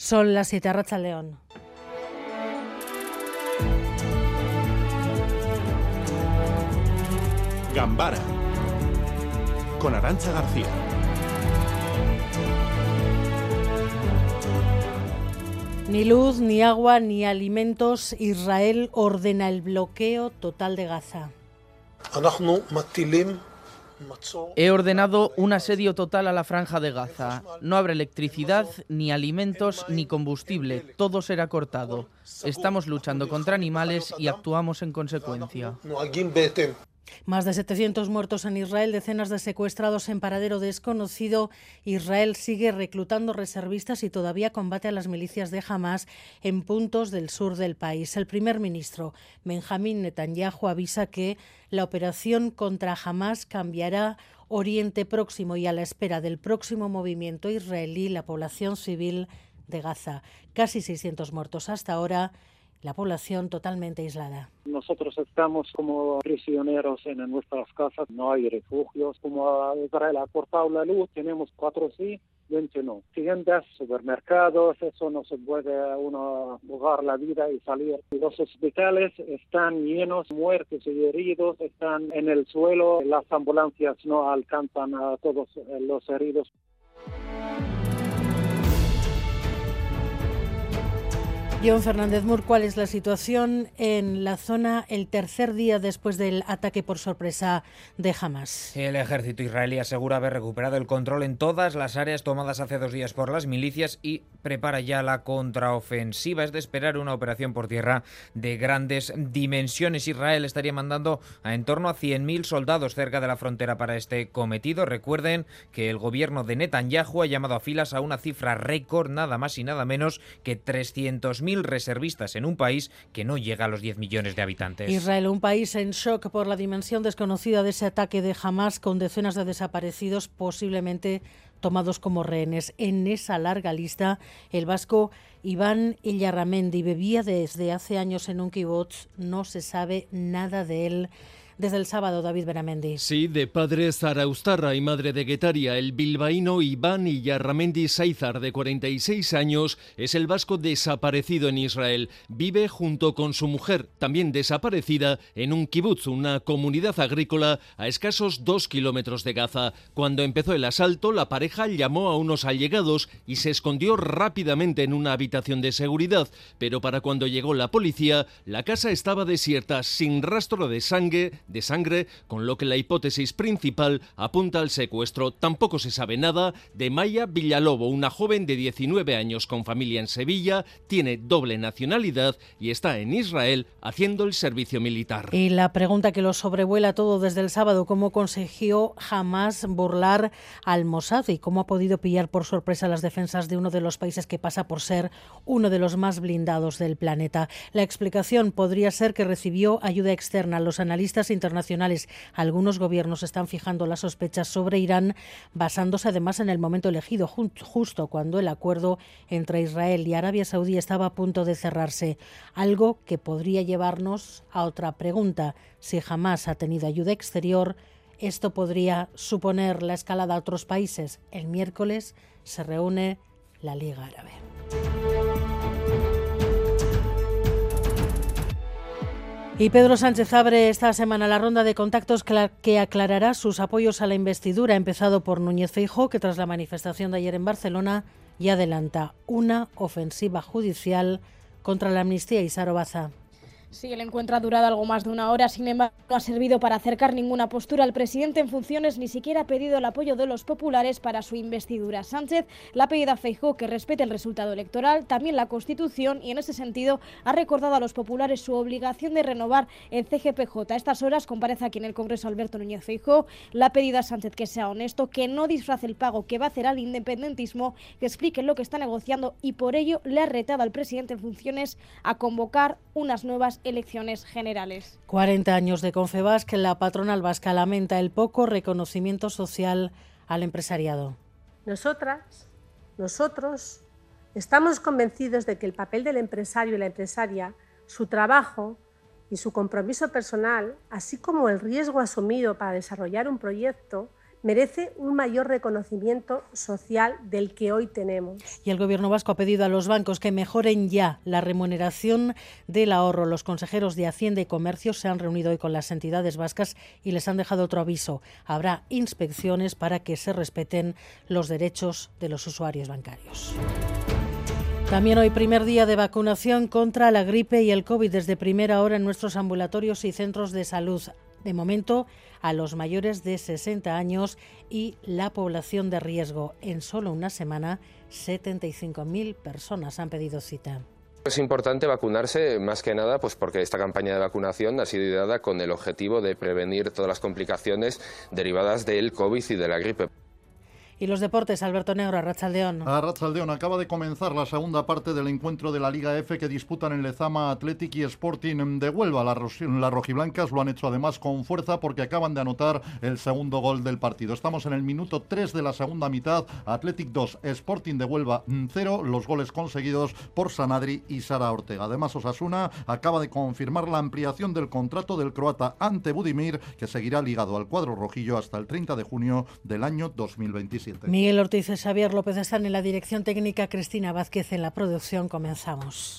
Son las siete Racha León. Gambara con Arancha García. Ni luz, ni agua, ni alimentos. Israel ordena el bloqueo total de Gaza. He ordenado un asedio total a la franja de Gaza. No habrá electricidad, ni alimentos, ni combustible. Todo será cortado. Estamos luchando contra animales y actuamos en consecuencia. Más de 700 muertos en Israel, decenas de secuestrados en paradero desconocido. Israel sigue reclutando reservistas y todavía combate a las milicias de Hamas en puntos del sur del país. El primer ministro Benjamín Netanyahu avisa que la operación contra Hamas cambiará Oriente Próximo y a la espera del próximo movimiento israelí, la población civil de Gaza. Casi 600 muertos hasta ahora la población totalmente aislada. Nosotros estamos como prisioneros en nuestras casas, no hay refugios. Como Israel ha cortado la luz, tenemos cuatro sí, 20 no. Tiendas, supermercados, eso no se puede uno jugar la vida y salir. Los hospitales están llenos, muertos y heridos están en el suelo. Las ambulancias no alcanzan a todos los heridos. John Fernández Mur, ¿cuál es la situación en la zona el tercer día después del ataque por sorpresa de Hamas? El ejército israelí asegura haber recuperado el control en todas las áreas tomadas hace dos días por las milicias y prepara ya la contraofensiva. Es de esperar una operación por tierra de grandes dimensiones. Israel estaría mandando a en torno a 100.000 soldados cerca de la frontera para este cometido. Recuerden que el gobierno de Netanyahu ha llamado a filas a una cifra récord, nada más y nada menos que 300.000 reservistas en un país que no llega a los 10 millones de habitantes. Israel, un país en shock por la dimensión desconocida de ese ataque de Hamas con decenas de desaparecidos posiblemente tomados como rehenes. En esa larga lista, el vasco Iván Illarramendi vivía desde hace años en un kibutz. No se sabe nada de él desde el sábado, David Beramendi. Sí, de padre Zaraustarra y madre de Guetaria, el bilbaíno Iván Iyarramendi Saizar, de 46 años, es el vasco desaparecido en Israel. Vive junto con su mujer, también desaparecida, en un kibutz, una comunidad agrícola a escasos dos kilómetros de Gaza. Cuando empezó el asalto, la pareja llamó a unos allegados y se escondió rápidamente en una habitación de seguridad, pero para cuando llegó la policía, la casa estaba desierta, sin rastro de sangre, de sangre, con lo que la hipótesis principal apunta al secuestro. Tampoco se sabe nada de Maya Villalobo, una joven de 19 años con familia en Sevilla, tiene doble nacionalidad y está en Israel haciendo el servicio militar. Y la pregunta que lo sobrevuela todo desde el sábado, ¿cómo consiguió jamás burlar al Mossad y cómo ha podido pillar por sorpresa las defensas de uno de los países que pasa por ser uno de los más blindados del planeta? La explicación podría ser que recibió ayuda externa. Los analistas internacionales. Algunos gobiernos están fijando las sospechas sobre Irán basándose además en el momento elegido, justo cuando el acuerdo entre Israel y Arabia Saudí estaba a punto de cerrarse. Algo que podría llevarnos a otra pregunta. Si jamás ha tenido ayuda exterior, esto podría suponer la escalada a otros países. El miércoles se reúne la Liga Árabe. Y Pedro Sánchez abre esta semana la ronda de contactos que aclarará sus apoyos a la investidura, empezado por Núñez Feijóo, que tras la manifestación de ayer en Barcelona ya adelanta una ofensiva judicial contra la amnistía y Sarobaza. Sí, el encuentro ha durado algo más de una hora, sin embargo, no ha servido para acercar ninguna postura. El presidente en funciones ni siquiera ha pedido el apoyo de los populares para su investidura. Sánchez le ha pedido a Feijóo que respete el resultado electoral, también la Constitución, y en ese sentido ha recordado a los populares su obligación de renovar el CGPJ. A estas horas comparece aquí en el Congreso Alberto Núñez Feijóo. Le ha pedido a Sánchez que sea honesto, que no disfrace el pago que va a hacer al independentismo, que explique lo que está negociando y por ello le ha retado al presidente en funciones a convocar unas nuevas elecciones generales. 40 años de Confebasque, la patronal vasca lamenta el poco reconocimiento social al empresariado. Nosotras, nosotros, estamos convencidos de que el papel del empresario y la empresaria, su trabajo y su compromiso personal, así como el riesgo asumido para desarrollar un proyecto, merece un mayor reconocimiento social del que hoy tenemos. Y el Gobierno vasco ha pedido a los bancos que mejoren ya la remuneración del ahorro. Los consejeros de Hacienda y Comercio se han reunido hoy con las entidades vascas y les han dejado otro aviso. Habrá inspecciones para que se respeten los derechos de los usuarios bancarios. También hoy primer día de vacunación contra la gripe y el COVID desde primera hora en nuestros ambulatorios y centros de salud. De momento, a los mayores de 60 años y la población de riesgo. En solo una semana, 75.000 personas han pedido cita. Es importante vacunarse más que nada pues porque esta campaña de vacunación ha sido ideada con el objetivo de prevenir todas las complicaciones derivadas del COVID y de la gripe. Y los deportes, Alberto Negro, Arrachaldeón. Arrachaldeón acaba de comenzar la segunda parte del encuentro de la Liga F que disputan en Lezama Athletic y Sporting de Huelva. Las, rojiblancas lo han hecho además con fuerza porque acaban de anotar el segundo gol del partido. Estamos en el minuto 3 de la segunda mitad. Athletic 2, Sporting de Huelva 0. Los goles conseguidos por Sanadri y Sara Ortega. Además, Osasuna acaba de confirmar la ampliación del contrato del croata ante Budimir, que seguirá ligado al cuadro rojillo hasta el 30 de junio del año 2027. Miguel Ortiz y Xavier López están en la dirección técnica, Cristina Vázquez en la producción. Comenzamos.